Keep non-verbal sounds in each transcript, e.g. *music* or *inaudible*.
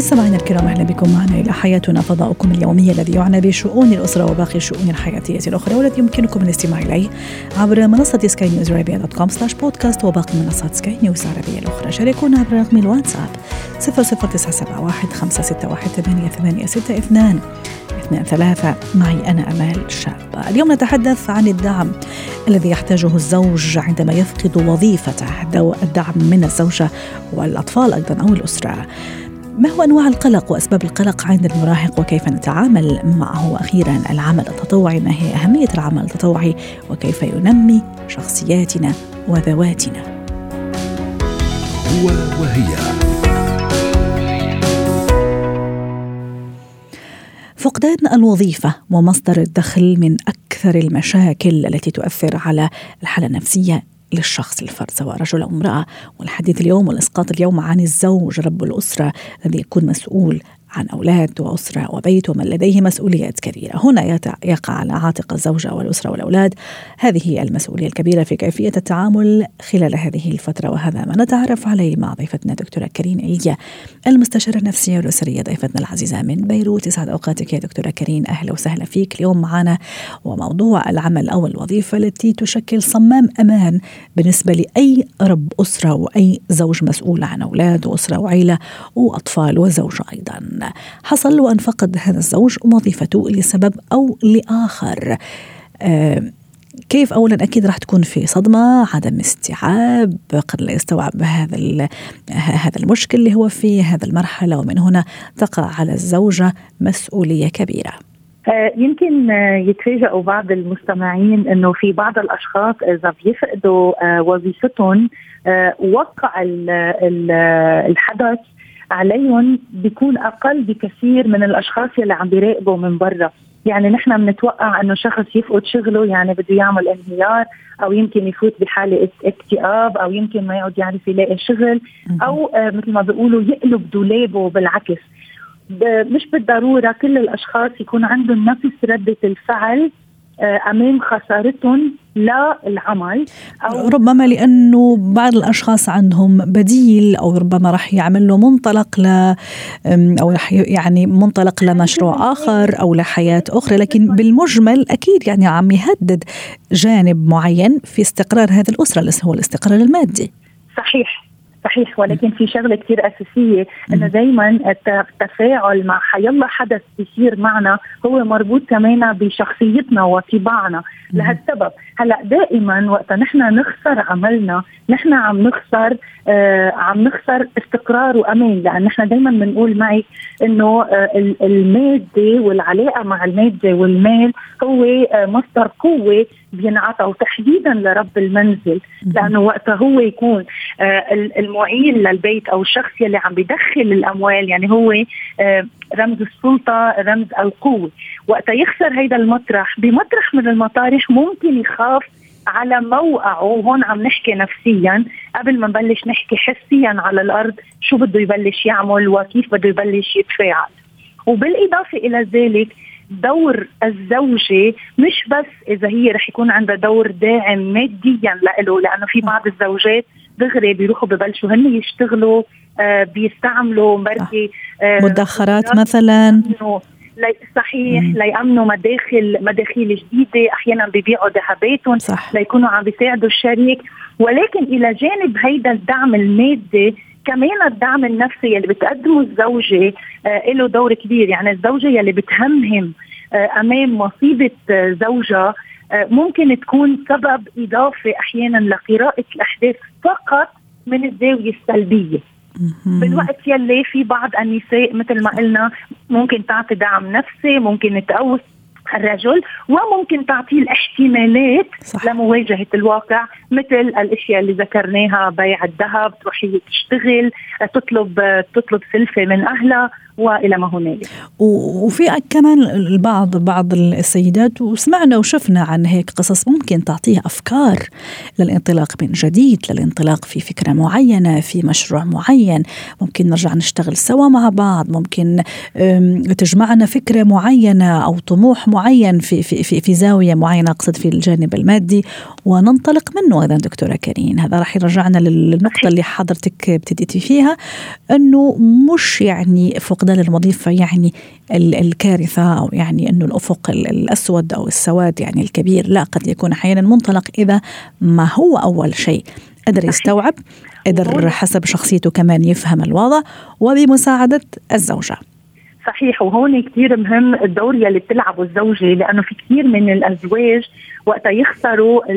مستمعينا الكرام أهلا بكم معنا إلى حياتنا فضاؤكم اليومي الذي يعنى بشؤون الأسرة وباقي الشؤون الحياتية الأخرى والذي يمكنكم الاستماع إليه عبر منصة سكاي نيوز عربيه dot com slash podcast وباقي منصات سكاي نيوز العربية الأخرى. شاركونا عبر رقم الواتساب 00971 561 8862 اثنين ثلاثة. معي أنا أمال شابة اليوم نتحدث عن الدعم الذي يحتاجه الزوج عندما يفقد وظيفته الدعم من الزوجة والأطفال أيضا أو الأسرة. ما هو أنواع القلق وأسباب القلق عند المراهق وكيف نتعامل معه؟ وأخيرا العمل التطوعي ما هي أهمية العمل التطوعي؟ وكيف ينمي شخصياتنا وذواتنا؟ هو وهي. فقدان الوظيفة ومصدر الدخل من أكثر المشاكل التي تؤثر على الحالة النفسية للشخص الفرد سواء رجل أو امرأة. والحديث اليوم والإسقاط اليوم عن الزوج رب الأسرة الذي يكون مسؤول عن أولاد وأسرة وبيت ومن لديه مسؤوليات كبيرة. هنا يقع على عاتق الزوجة والأسرة والأولاد. هذه المسؤولية الكبيرة في كيفية التعامل خلال هذه الفترة وهذا ما نتعرف عليه مع ضيفتنا دكتورة كريم إليا المستشارة النفسية والأسرية. ضيفتنا العزيزة من بيروت يسعد أوقاتك يا دكتورة كريم. أهلا وسهلا فيك اليوم معنا. وموضوع العمل أو الوظيفة التي تشكل صمام أمان بالنسبة لأي رب أسرة وأي زوج مسؤول عن أولاد وأسرة وعيلة وأطفال وزوجة أيضا. حصل وأن فقد هذا الزوج وظيفته لسبب أو لآخر. آه، كيف اولا؟ أكيد راح تكون في صدمة عدم استيعاب قد لا يستوعب هذا هذا المشكل اللي هو فيه هذا المرحلة ومن هنا تقع على الزوجة مسؤولية كبيرة. آه، يمكن آه، يتفاجئوا بعض المستمعين إنه في بعض الأشخاص إذا بيفقدوا وظيفتهم وقع الحدث عليهم بيكون أقل بكثير من الأشخاص اللي عم بيراقبوا من برا. يعني نحن بنتوقع إنه شخص يفقد شغله يعني بده يعمل انهيار أو يمكن يفوت بحالة اكتئاب أو يمكن ما يقعد يعرف يلاقي شغل أو آه مثل ما بيقولوا يقلب دولابه بالعكس. مش بالضرورة كل الأشخاص يكون عندهم نفس ردة الفعل أمام خسارتهم للعمل أو ربما لأنه بعض الأشخاص عندهم بديل أو ربما راح يعمل له منطلق ل أو رح يعني منطلق لمشروع *laughs* آخر أو لحياة أخرى لكن بالمجمل أكيد يعني عم يهدد جانب معين في استقرار هذه الأسرة اللي هو الاستقرار المادي. صحيح. صحيح ولكن في شغلة كثير أساسية إنه دائما التفاعل مع حيالله حدث بيصير معنا هو مربوط كمان بشخصيتنا وطباعنا. لهالسبب هلا دائما وقت نحن نخسر عملنا نحن عم نخسر آه عم نخسر استقرار وأمان لأن نحن دائما بنقول معي إنه آه المادة والعلاقة مع المادة والمال هو آه مصدر قوة بينعطى وتحديدا لرب المنزل لأنه وقتها هو يكون آه المعين للبيت أو الشخص يلي عم بيدخل الأموال يعني هو آه رمز السلطة رمز القوة. وقتها يخسر هيدا المطرح بمطرح من المطارح ممكن يخاف على موقعه وهون عم نحكي نفسيا. قبل ما نبلش نحكي حسيا على الأرض شو بده يبلش يعمل وكيف بده يبلش يتفاعل. وبالإضافة إلى ذلك دور الزوجة مش بس إذا هي رح يكون عندها دور داعم ماديا له لأنه في بعض الزوجات دغري بيروحوا ببلشوا هن يشتغلوا آه بيستعملوا مركي آه مدخرات مثلا. صحيح. ليأمنوا مداخل مداخيل جديدة أحيانا ببيعوا ذهباتهم ليكونوا عم بيساعدوا الشريك. ولكن إلى جانب هيدا الدعم المادي كمان الدعم النفسي اللي بتقدمه الزوجة آه له دور كبير. يعني الزوجة يلي بتهمهم آه أمام مصيبة آه زوجها آه ممكن تكون سبب إضافي أحيانا لقراءة الأحداث فقط من الزاوية السلبية. بالوقت يلي في بعض النساء مثل ما قلنا ممكن تعطي دعم نفسي ممكن تقوس الرجل وممكن تعطيه الاحتمالات صح. لمواجهة الواقع مثل الأشياء اللي ذكرناها بيع الذهب تروح هي تشتغل تطلب تطلب سلفة من أهلها وإلى ما هنالك. وفي كمان البعض بعض السيدات وسمعنا وشفنا عن هيك قصص ممكن تعطيها أفكار للانطلاق من جديد للانطلاق في فكرة معينة في مشروع معين. ممكن نرجع نشتغل سوا مع بعض ممكن تجمعنا فكرة معينة أو طموح معين في في في, في زاوية معينة اقصد في الجانب المادي وننطلق منه أيضا دكتورة كريم. هذا راح يرجعنا للنقطة اللي حضرتك ابتديتي فيها أنه مش يعني فقدان الوظيفه يعني الكارثة أو يعني إنه الأفق الأسود أو السواد يعني الكبير لا قد يكون أحيانا منطلق إذا ما هو أول شيء. قدر يستوعب قدر حسب شخصيته كمان يفهم الوضع وبمساعدة الزوجة. صحيح وهون كثير مهم الدور يلي بتلعبه الزوجة لأنه في كثير من الأزواج وقتا يخسروا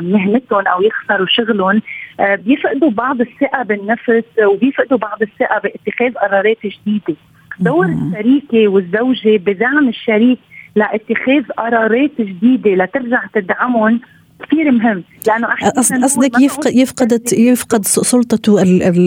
مهنتهم أو يخسروا شغلهم آه، بيفقدوا بعض الثقة بالنفس وبيفقدوا بعض الثقة باتخاذ قرارات جديدة. دور الشريكة والزوجة بدعم الشريك لاتخاذ قرارات جديدة لترجع تدعمهم كثير مهم. لأنه قصدك يفقد يفقد يفقد سلطته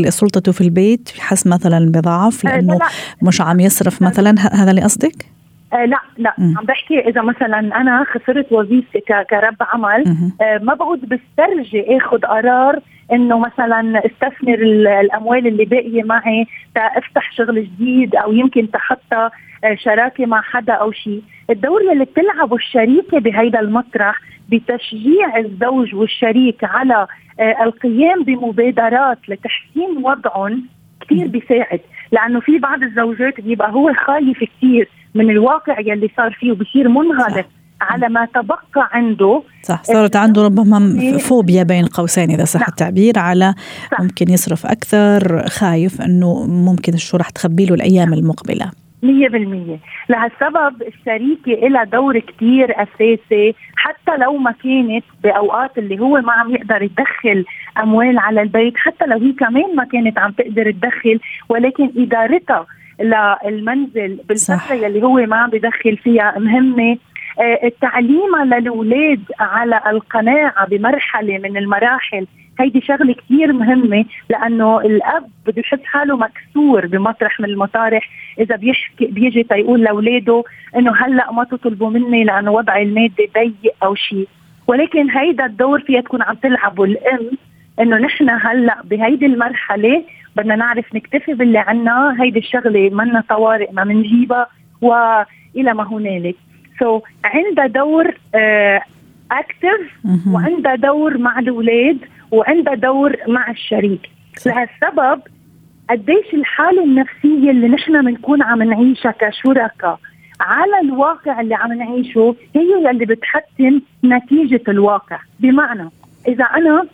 سلطته في البيت يحس مثلا بضعف آه، لأنه مش عم يصرف مثلا. هذا اللي قصدك؟ آه لا لا. م. عم بحكي إذا مثلا أنا خسرت وظيفتي كرب عمل آه ما بعود بسترجي آخذ قرار إنه مثلا استثمر الأموال اللي باقية معي تافتح شغل جديد أو يمكن تحطها آه شراكة مع حدا أو شيء، الدور اللي بتلعبه الشريكة بهيدا المطرح بتشجيع الزوج والشريك على آه القيام بمبادرات لتحسين وضعهم كثير بيساعد. لأنه في بعض الزوجات بيبقى هو خايف كثير من الواقع يلي صار فيه وبصير منغلق على ما تبقى عنده. صح صارت عنده ربما فوبيا بين قوسين إذا صح نعم. التعبير على صح. ممكن يصرف أكثر خايف إنه ممكن شو رح تخبي له الأيام المقبلة. مية بالمية. لهالسبب الشريكة لها دور كتير أساسي حتى لو ما كانت بأوقات اللي هو ما عم يقدر يدخل أموال على البيت حتى لو هي كمان ما كانت عم تقدر تدخل ولكن إدارتها للمنزل بالفترة يلي هو ما عم بدخل فيها مهمة. آه، التعليم على الاولاد على القناعة بمرحلة من المراحل هيدي شغلة كثير مهمة لأنه الأب بده يحس حاله مكسور بمطرح من المطارح. إذا بيحكي بيجي تيقول لأولاده إنه هلأ ما تطلبوا مني لأنه وضعي المادي ضيق أو شيء ولكن هيدا الدور فيها تكون عم تلعبه الأم إنه نحن هلأ بهيدي المرحلة بدنا نعرف نكتفي باللي عنا. هيدي الشغلة منا طوارئ ما بنجيبها والى ما هنالك. سو so, عندها دور اكتف uh, وعندها دور مع الأولاد وعندها دور مع الشريك. لهالسبب قديش الحالة النفسية اللي نحن بنكون عم نعيشها كشركاء على الواقع اللي عم نعيشه هي اللي بتحتم نتيجة الواقع. بمعنى إذا أنا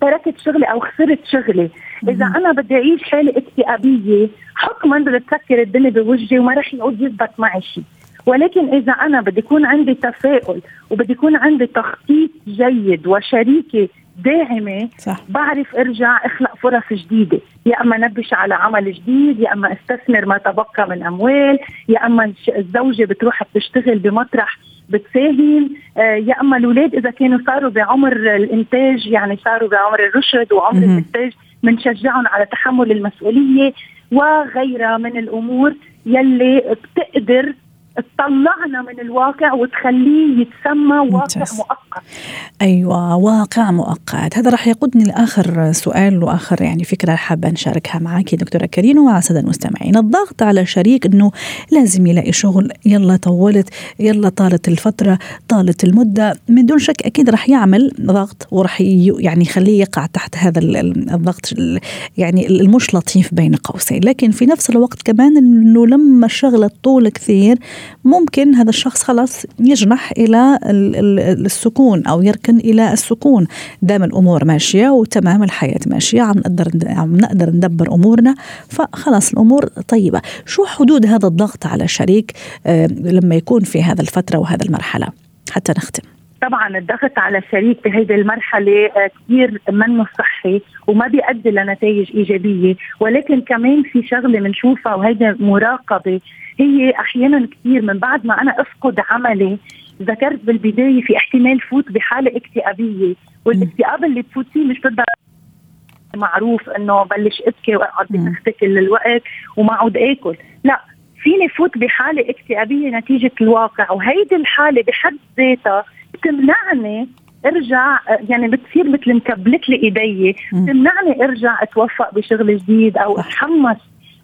تركت شغلي أو خسرت شغلي. إذا أنا بدي أعيش حالة اكتئابية حكما بدي تسكر الدنيا بوجهي وما رح يعود يثبت معي شيء ولكن إذا أنا بدي يكون عندي تفاؤل وبدي يكون عندي تخطيط جيد وشريكة داعمة صح. بعرف أرجع أخلق فرص جديدة. يا أما نبش على عمل جديد يا أما أستثمر ما تبقى من أموال يا أما الزوجة بتروح بتشتغل بمطرح بتساهم آه يا أما الأولاد إذا كانوا صاروا بعمر الإنتاج يعني صاروا بعمر الرشد وعمر الإنتاج بنشجعهم على تحمل المسؤولية وغيرها من الأمور يلي بتقدر تطلعنا من الواقع وتخليه يتسمى واقع مؤقت. أيوه واقع مؤقت. هذا راح يقودني لآخر سؤال وآخر يعني فكرة حابة نشاركها معك دكتورة كريم ومع الساده المستمعين. الضغط على شريك إنه لازم يلاقي شغل. يلا طولت يلا طالت الفترة طالت المدة. من دون شك أكيد راح يعمل ضغط وراح يعني يخليه يقع تحت هذا الضغط يعني المش لطيف بين قوسين. لكن في نفس الوقت كمان إنه لما الشغله طول كثير ممكن هذا الشخص خلاص يجنح إلى السكون أو يركن إلى السكون. دام الأمور ماشية وتمام الحياة ماشية عم نقدر عم نقدر ندبر أمورنا فخلاص الأمور طيبة. شو حدود هذا الضغط على الشريك آه، لما يكون في هذا الفترة وهذا المرحلة؟ حتى نختم. طبعا الضغط على الشريك بهيدي المرحلة آه، كثير منه صحي وما بيؤدي لنتائج إيجابية. ولكن كمان في شغلة بنشوفها وهيدي مراقبة هي أحيانا كثير من بعد ما أنا أفقد عملي ذكرت بالبداية في احتمال فوت بحالة اكتئابية. والاكتئاب اللي بفوت فيه مش بتقدر معروف إنه بلش أبكي وأقعد بتخت كل الوقت وما اعود آكل. لا فيني فوت بحالة اكتئابية نتيجة الواقع. وهيدي الحالة بحد ذاتها بتمنعني ارجع يعني بتصير مثل مكبلت لي ايدي. بتمنعني ارجع اتوفق بشغل جديد أو اتحمس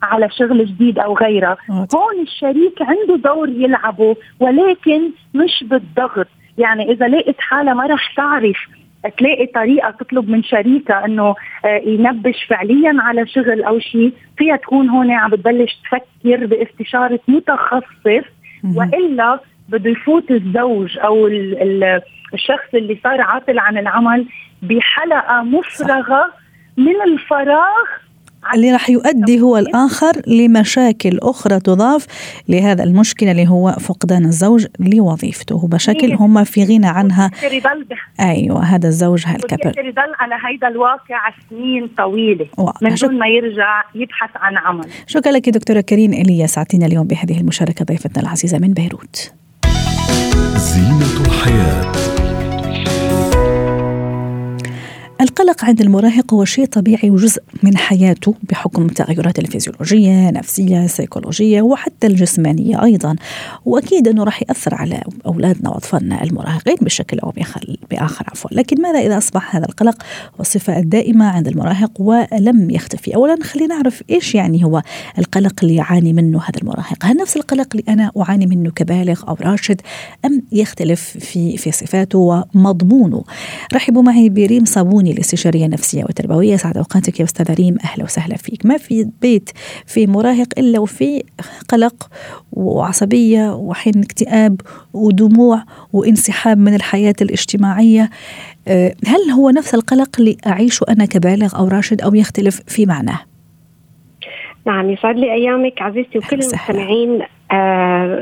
على شغل جديد أو غيرها هون الشريك عنده دور يلعبه ولكن مش بالضغط. يعني إذا لقيت حالها ما رح تعرف تلاقي طريقة تطلب من شريكها إنه آه، ينبش فعليا على شغل أو شيء فيها تكون هون عم بتبلش تفكر باستشارة متخصص وإلا بده يفوت الزوج أو الشخص اللي صار عاطل عن العمل بحلقة مفرغة من الفراغ. اللي راح يؤدي هو الآخر لمشاكل أخرى تضاف لهذا المشكلة اللي هو فقدان الزوج لوظيفته. مشاكل هم في غنى عنها. أيوة هذا الزوج هالكبر. يضل على هذا الواقع سنين طويلة. من دون ما يرجع يبحث عن عمل. شكرا لك دكتورة كريم إليا ساعتنا اليوم بهذه المشاركة ضيفتنا العزيزة من بيروت. زينة الحياة. القلق عند المراهق هو شيء طبيعي وجزء من حياته بحكم التغيرات الفيزيولوجية نفسية سيكولوجية وحتى الجسمانية أيضا. وأكيد أنه راح يأثر على أولادنا وأطفالنا المراهقين بشكل أو بآخر عفوا. لكن ماذا إذا أصبح هذا القلق والصفة الدائمة عند المراهق ولم يختفي؟ أولا خلينا نعرف إيش يعني هو القلق اللي يعاني منه هذا المراهق؟ هل نفس القلق اللي أنا أعاني منه كبالغ أو راشد أم يختلف في في صفاته ومضمونه؟ رحبوا معي بريم صابوني الاستشارية النفسية والتربوية سعد أوقاتك يا أستاذة ريم. أهلا وسهلا فيك. ما في بيت في مراهق إلا وفي قلق وعصبية وحين اكتئاب ودموع وانسحاب من الحياة الاجتماعية. آه، هل هو نفس القلق اللي أعيشه أنا كبالغ أو راشد أو يختلف في معناه؟ نعم يسعد لي أيامك عزيزتي وكل المستمعين.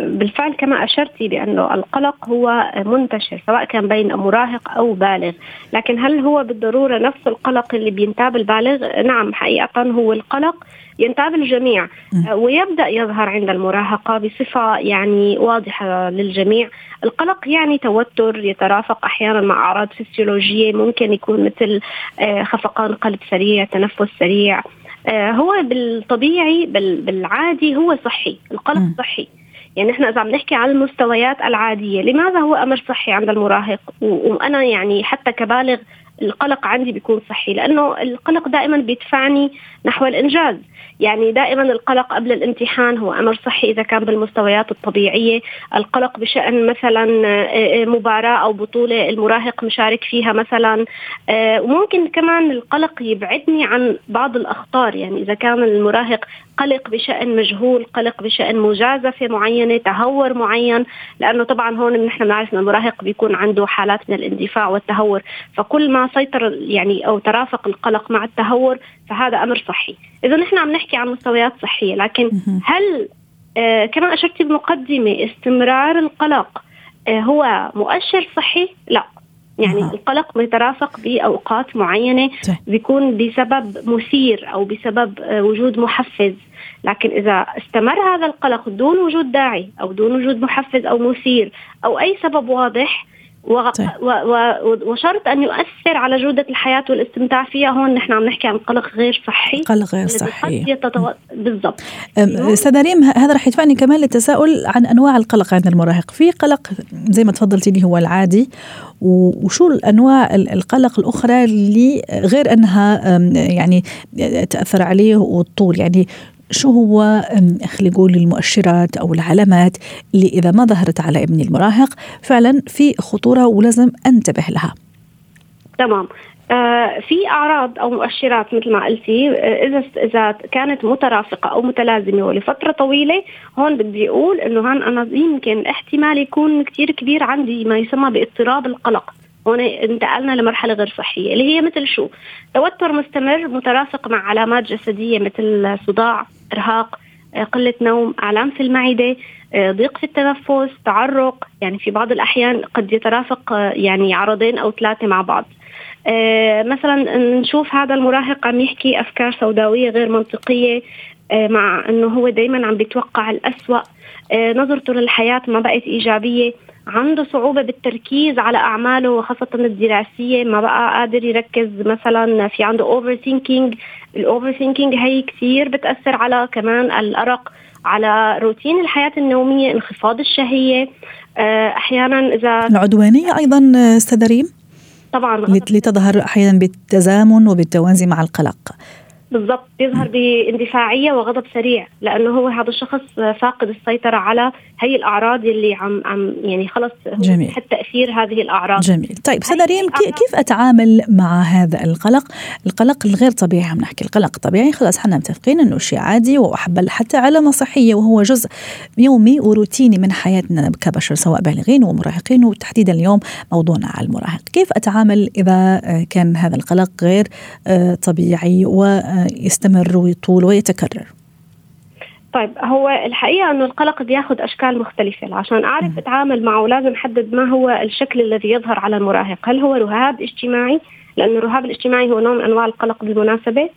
بالفعل كما اشرتي بانه القلق هو منتشر سواء كان بين مراهق أو بالغ، لكن هل هو بالضرورة نفس القلق اللي بينتاب البالغ؟ نعم حقيقة هو القلق ينتاب الجميع. آه ويبدأ يظهر عند المراهقة بصفة يعني واضحة للجميع، القلق يعني توتر يترافق أحيانا مع أعراض فسيولوجية ممكن يكون مثل آه خفقان قلب سريع، تنفس سريع، آه، هو بالطبيعي بالعادي هو صحي القلق م. صحي يعني إحنا إذا عم نحكي عن المستويات العادية لماذا هو أمر صحي عند المراهق وأنا يعني حتى كبالغ القلق عندي بيكون صحي لأنه القلق دائما بيدفعني نحو الإنجاز. يعني دائما القلق قبل الامتحان هو أمر صحي إذا كان بالمستويات الطبيعية، القلق بشأن مثلا آه، آه، مباراة أو بطولة المراهق مشارك فيها مثلا. آه، وممكن كمان القلق يبعدني عن بعض الأخطار. يعني إذا كان المراهق قلق بشأن مجهول، قلق بشأن مجازفة معينة، تهور معين، لأنه طبعا هون نحن بنعرف ان المراهق بيكون عنده حالات من الاندفاع والتهور، فكل ما سيطر يعني أو ترافق القلق مع التهور فهذا أمر صحي. إذا نحن عم نحكي عن مستويات صحية لكن هل آه كما اشرت بمقدمة استمرار القلق آه هو مؤشر صحي؟ لا. يعني أه. القلق بيترافق بأوقات معينة بيكون بسبب مثير أو بسبب آه وجود محفز لكن إذا استمر هذا القلق دون وجود داعي أو دون وجود محفز أو مثير أو أي سبب واضح طيب. و... و... وشرط أن يؤثر على جودة الحياة والاستمتاع فيها. هون نحن عم نحكي عن قلق غير صحي. قلق غير صحي. يتطو... بالضبط. أستاذة ريم هذا رح يدفعني كمان للتساؤل عن أنواع القلق عند المراهق. في قلق زي ما تفضلتي لي هو العادي وشو الأنواع القلق الأخرى اللي غير أنها يعني تأثر عليه والطول؟ يعني شو هو خلينا نقول المؤشرات أو العلامات اللي إذا ما ظهرت على إبني المراهق فعلا في خطورة ولازم أنتبه لها. تمام. آه في أعراض أو مؤشرات مثل ما قلتي آه إذا إذا كانت مترافقة أو متلازمة ولفترة طويلة هون بدي أقول إنه هون أنا يمكن الاحتمال يكون كثير كبير عندي ما يسمى باضطراب القلق. انتقلنا لمرحلة غير صحية اللي هي مثل شو؟ توتر مستمر مترافق مع علامات جسدية مثل صداع إرهاق آه، قلة نوم آلام في المعدة آه، ضيق في التنفس تعرق يعني في بعض الأحيان قد يترافق آه، يعني عرضين أو ثلاثة مع بعض. مثلا نشوف هذا المراهق عم يحكي أفكار سوداوية غير منطقية مع أنه هو دايما عم بيتوقع الأسوأ. نظرته للحياة ما بقت إيجابية. عنده صعوبة بالتركيز على أعماله وخاصة الدراسية ما بقى قادر يركز مثلا في عنده overthinking ال overthinking هي كثير بتأثر على كمان الأرق على روتين الحياة اليومية انخفاض الشهية. آه، أحيانا إذا العدوانية أيضا أستاذة ريم؟ طبعا. لتظهر أحيانا بالتزامن وبالتوازي مع القلق. بالضبط بيظهر باندفاعية وغضب سريع لأنه هو هذا الشخص فاقد السيطرة على هي الأعراض اللي عم عم يعني خلص جميل. تحت تأثير هذه الأعراض. جميل. طيب استاذه ريم كيف أتعامل مع هذا القلق؟ القلق الغير طبيعي عم نحكي القلق طبيعي. خلاص إحنا متفقين إنه شيء عادي وحبل حتى علامه صحيه وهو جزء يومي وروتيني من حياتنا كبشر سواء بالغين ومراهقين. وتحديدا اليوم موضوعنا على المراهق. كيف أتعامل إذا كان هذا القلق غير آه، طبيعي؟ و يستمر ويطول ويتكرر. طيب هو الحقيقة أنه القلق بياخذ أشكال مختلفة. عشان أعرف أتعامل معه لازم أحدد ما هو الشكل الذي يظهر على المراهق. هل هو رهاب اجتماعي؟ لأنه الرهاب الاجتماعي هو نوع من أنواع القلق بالمناسبة.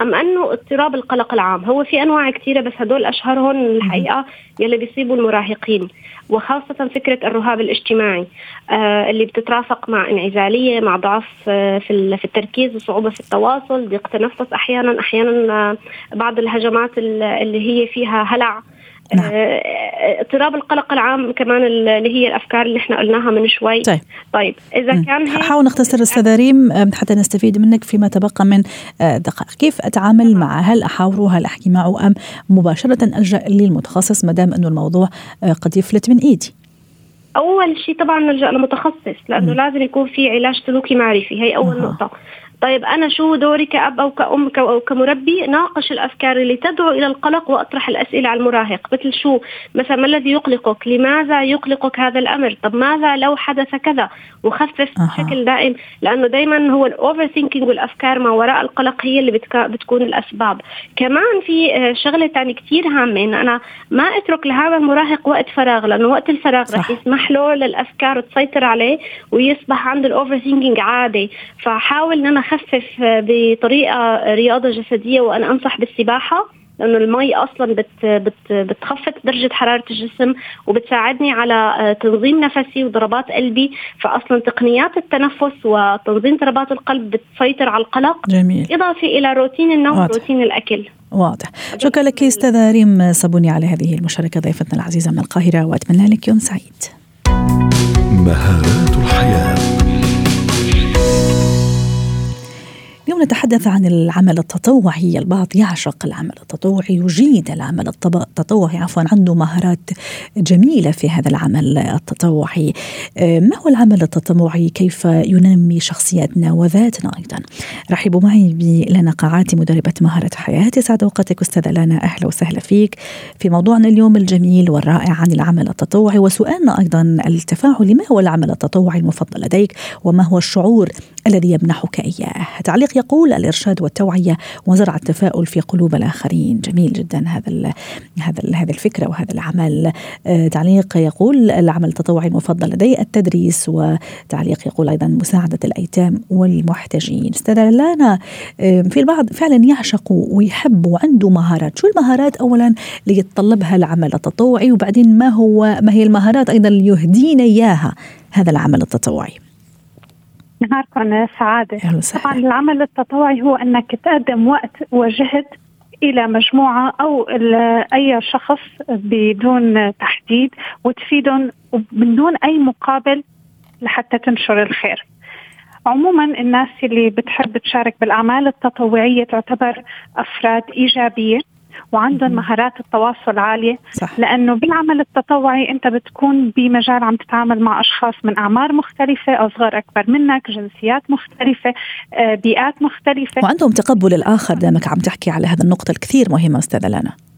أم أنه اضطراب القلق العام؟ هو في أنواع كثيرة بس هدول اشهرهم الحقيقة يلي بيصيبوا المراهقين وخاصة فكرة الرهاب الاجتماعي آه اللي بتترافق مع انعزالية مع ضعف آه في في التركيز وصعوبة في التواصل ضيق تنفس أحيانا أحيانا آه بعض الهجمات اللي هي فيها هلع نعم. آه، اضطراب القلق العام كمان اللي هي الأفكار اللي إحنا قلناها من شوي. طيب. طيب إذا كان هيك حاول نختصر استاذه ريم حتى نستفيد منك فيما تبقى من آه، دقائق. كيف أتعامل مع هل احاوره هل أحكي معه أم مباشرة ألجأ للمتخصص ما دام أنه الموضوع آه، قد يفلت من إيدي؟ أول شيء طبعا نلجأ لمتخصص لأنه م. لازم يكون في علاج سلوكي معرفي. هي أول أه. نقطة. طيب أنا شو دوري كأب أو كأم أو كمربي؟ ناقش الأفكار اللي تدعو إلى القلق وأطرح الأسئلة على المراهق. مثل شو؟ مثلا ما الذي يقلقك؟ لماذا يقلقك هذا الأمر؟ طب ماذا لو حدث كذا؟ وخفف أه. بشكل دائم لأنه دائما هو ال overthinking والأفكار ما وراء القلق هي اللي بتكون الأسباب. كمان في آه، شغلة ثانية كثير هامة إن أنا ما أترك لهذا المراهق وقت فراغ لأنه وقت الفراغ رح يسمح له للأفكار تسيطر عليه ويصبح عنده ال overthinking عادي. فحاول إن أنا أخفف بطريقة رياضة جسدية وأنا أنصح بالسباحة لأنه المي أصلا بت بت بتخفض درجة حرارة الجسم وبتساعدني على تنظيم نفسي وضربات قلبي فأصلا تقنيات التنفس وتنظيم ضربات القلب بتسيطر على القلق. جميل. إضافة إلى روتين النوم وروتين الأكل. واضح. شكرا لك أستاذة ريم صابوني على هذه المشاركة ضيفتنا العزيزة من القاهرة وأتمنى لك يوم سعيد. مهارات الحياة. اليوم نتحدث عن العمل التطوعي البعض يعشق العمل التطوعي يجيد العمل التطوعي عفوا عنده مهارات جميلة في هذا العمل التطوعي. آه، ما هو العمل التطوعي؟ كيف ينمي شخصيتنا وذاتنا أيضا؟ رحبوا معي بلنا قاعاتي مدربة مهارة حياة. سعد وقتك أستاذة لانا أهلا وسهلا فيك. في موضوعنا اليوم الجميل والرائع عن العمل التطوعي وسؤالنا أيضا التفاعلي ما هو العمل التطوعي المفضل لديك؟ وما هو الشعور الذي يمنحك إياه. تعليق يقول الإرشاد والتوعية وزرع التفاؤل في قلوب الآخرين. جميل جدا هذا ال هذا ال هذه الفكرة وهذا العمل. آه تعليق يقول العمل التطوعي المفضل لدي التدريس وتعليق يقول أيضا مساعدة الأيتام والمحتاجين. لانا آه في البعض فعلا يعشق ويحب وعنده مهارات. شو المهارات أولا اللي يتطلبها العمل التطوعي؟ وبعدين ما هو ما هي المهارات أيضا اللي يهدينا إياها هذا العمل التطوعي؟ نهاركم سعادة. طبعا العمل التطوعي هو أنك تقدم وقت وجهد إلى مجموعة أو أي شخص بدون تحديد وتفيدهم من دون أي مقابل لحتى تنشر الخير. عموما الناس اللي بتحب تشارك بالأعمال التطوعية تعتبر أفراد إيجابية. وعندهم مهارات التواصل عالية. صح. لأنه بالعمل التطوعي أنت بتكون بمجال عم تتعامل مع أشخاص من أعمار مختلفة اصغر أكبر منك جنسيات مختلفة آه، بيئات مختلفة. وعندهم تقبل الآخر دامك عم تحكي على هذا النقطة الكثير مهمة أستاذة لنا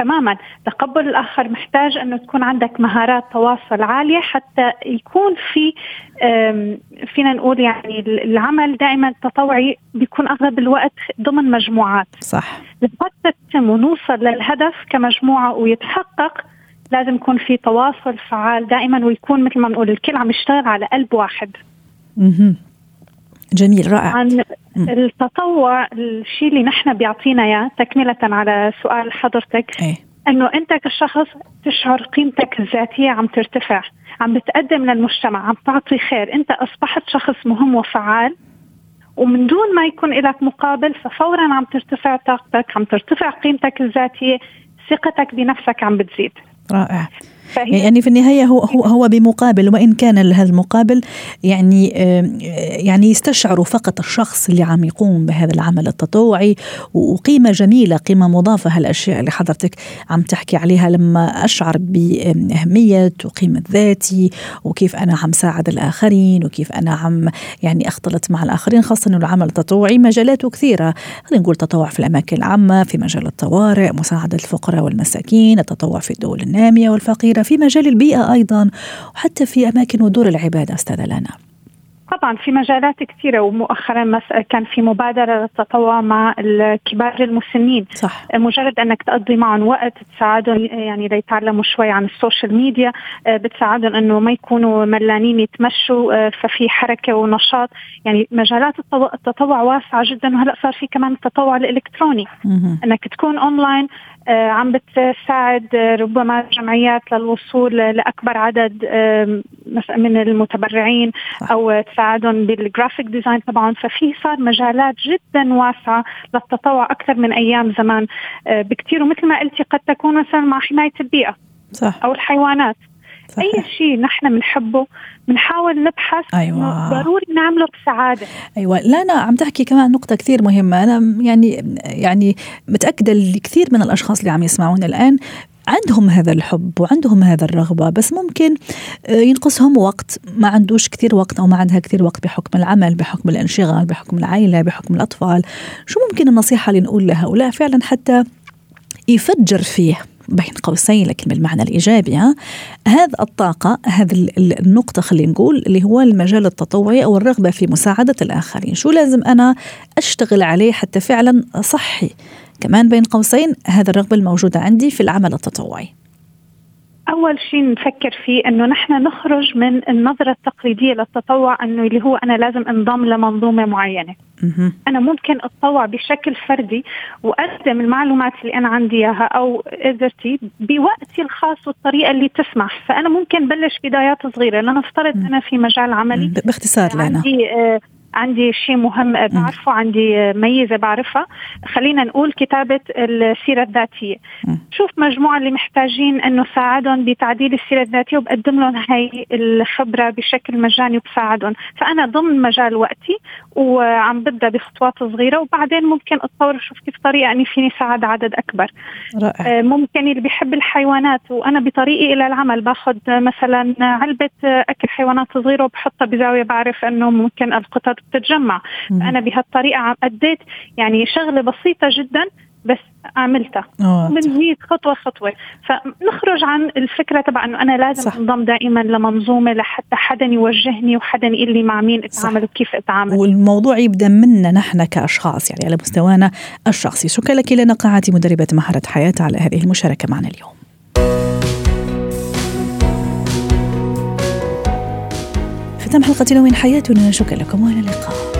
تماما. تقبل الآخر محتاج أنه تكون عندك مهارات تواصل عالية حتى يكون في فينا نقول يعني العمل دائما التطوعي بيكون أغلب الوقت ضمن مجموعات. صح. لحتى تتم ونوصل للهدف كمجموعة ويتحقق لازم يكون في تواصل فعال دائما ويكون مثل ما نقول الكل عم يشتغل على قلب واحد. أها جميل رائع. عن التطوع الشيء اللي نحن بيعطينا إياه تكملة على سؤال حضرتك إيه؟ إنه أنت كشخص تشعر قيمتك الذاتية عم ترتفع عم بتقدم للمجتمع عم تعطي خير أنت أصبحت شخص مهم وفعال ومن دون ما يكون لك مقابل ففورا عم ترتفع طاقتك عم ترتفع قيمتك الذاتية ثقتك بنفسك عم بتزيد. رائع. يعني في النهاية هو هو هو بمقابل وإن كان هذا المقابل يعني يعني يستشعر فقط الشخص اللي عم يقوم بهذا العمل التطوعي وقيمة جميلة قيمة مضافة هالأشياء اللي حضرتك عم تحكي عليها لما أشعر بأهمية وقيمة ذاتي وكيف أنا عم ساعد الآخرين وكيف أنا عم يعني أختلط مع الآخرين خاصة إنه العمل التطوعي مجالاته كثيرة. خلينا نقول تطوع في الأماكن العامة في مجال الطوارئ مساعدة الفقراء والمساكين التطوع في الدول النامية والفقيرة. في مجال البيئة أيضا وحتى في أماكن ودور العبادة أستاذة لنا طبعا في مجالات كثيرة ومؤخرا كان في مبادرة للتطوع مع الكبار المسنين. صح. مجرد أنك تقضي معهم وقت تساعدهم يعني ليتعلموا شوي عن ال social media آه، بتساعدهم أنه ما يكونوا ملانين يتمشوا آه، ففي حركة ونشاط. يعني مجالات التطوع واسعة جدا وهلأ صار في كمان التطوع الإلكتروني. أنك تكون أونلاين عم بتساعد ربما جمعيات للوصول لأكبر عدد من المتبرعين أو تساعدهم بال graphic design طبعا ففي صار مجالات جدا واسعة للتطوع أكثر من أيام زمان آه، بكثير ومثل ما قلتي قد تكون مثلا مع حماية البيئة صح. أو الحيوانات. صحيح. اي شيء نحن بنحبه بنحاول نبحث أيوة. ضروري نعمله بسعادة. أيوه. لا أنا عم تحكي كمان نقطة كثير مهمة. أنا يعني يعني متأكدة الكثير من الأشخاص اللي عم يسمعونا الآن عندهم هذا الحب وعندهم هذا الرغبة بس ممكن آه، ينقصهم وقت. ما عندوش كثير وقت أو ما عندها كثير وقت بحكم العمل بحكم الانشغال بحكم العائلة بحكم الأطفال. شو ممكن النصيحة اللي نقول لهؤلاء فعلا حتى يفجر فيه؟ بين قوسين لكن بالمعنى الإيجابي ها؟ هذه الطاقة هذه النقطة خلينا نقول اللي هو المجال التطوعي أو الرغبة في مساعدة الآخرين. شو لازم أنا أشتغل عليه حتى فعلا اصحي كمان بين قوسين هذا الرغبة الموجودة عندي في العمل التطوعي. أول شيء نفكر فيه إنه نحن نخرج من النظرة التقليدية للتطوع إنه اللي هو أنا لازم أنضم لمنظومة معينة. أنا ممكن أتطوع بشكل فردي وأقدم المعلومات اللي أنا عندي إياها أو قدرتي بوقتي الخاص والطريقة اللي تسمح. فأنا ممكن بلش بدايات صغيرة لنفترض أنا في مجال عملي. باختصار لنا. عندي آه عندي شيء مهم بعرفه عندي ميزة بعرفها. خلينا نقول كتابة السيرة الذاتية. شوف مجموعة اللي محتاجين إنه ساعدهم بتعديل السيرة الذاتية وبقدم لهم هاي الخبرة بشكل مجاني وبساعدهم. فأنا ضمن مجال وقتي وعم ببدا بخطوات صغيرة وبعدين ممكن أتطور أشوف كيف طريقة إني فيني ساعد عدد أكبر. رائع. آه، ممكن اللي بيحب الحيوانات وأنا بطريقي إلى العمل باخذ مثلا علبة أكل حيوانات صغيرة وبحطها بزاوية بعرف إنه ممكن القطط بتتجمع فانا بهالطريقة عم أديت يعني شغلة بسيطة جدا بس عملتها. بنزيد خطوة خطوة. فنخرج عن الفكرة تبع إنه أنا لازم صح. أنضم دائما لمنظومة لحتى حدا يوجهني وحدا يقول لي مع مين أتعامل وكيف أتعامل. والموضوع يبدأ منا نحن كأشخاص يعني على مستوانا الشخصي. شكرا لك لنا قاعتي مدربة مهارة حياة على هذه المشاركة معنا اليوم. ختام حلقة من حياتنا. شكرا لكم وإلى اللقاء.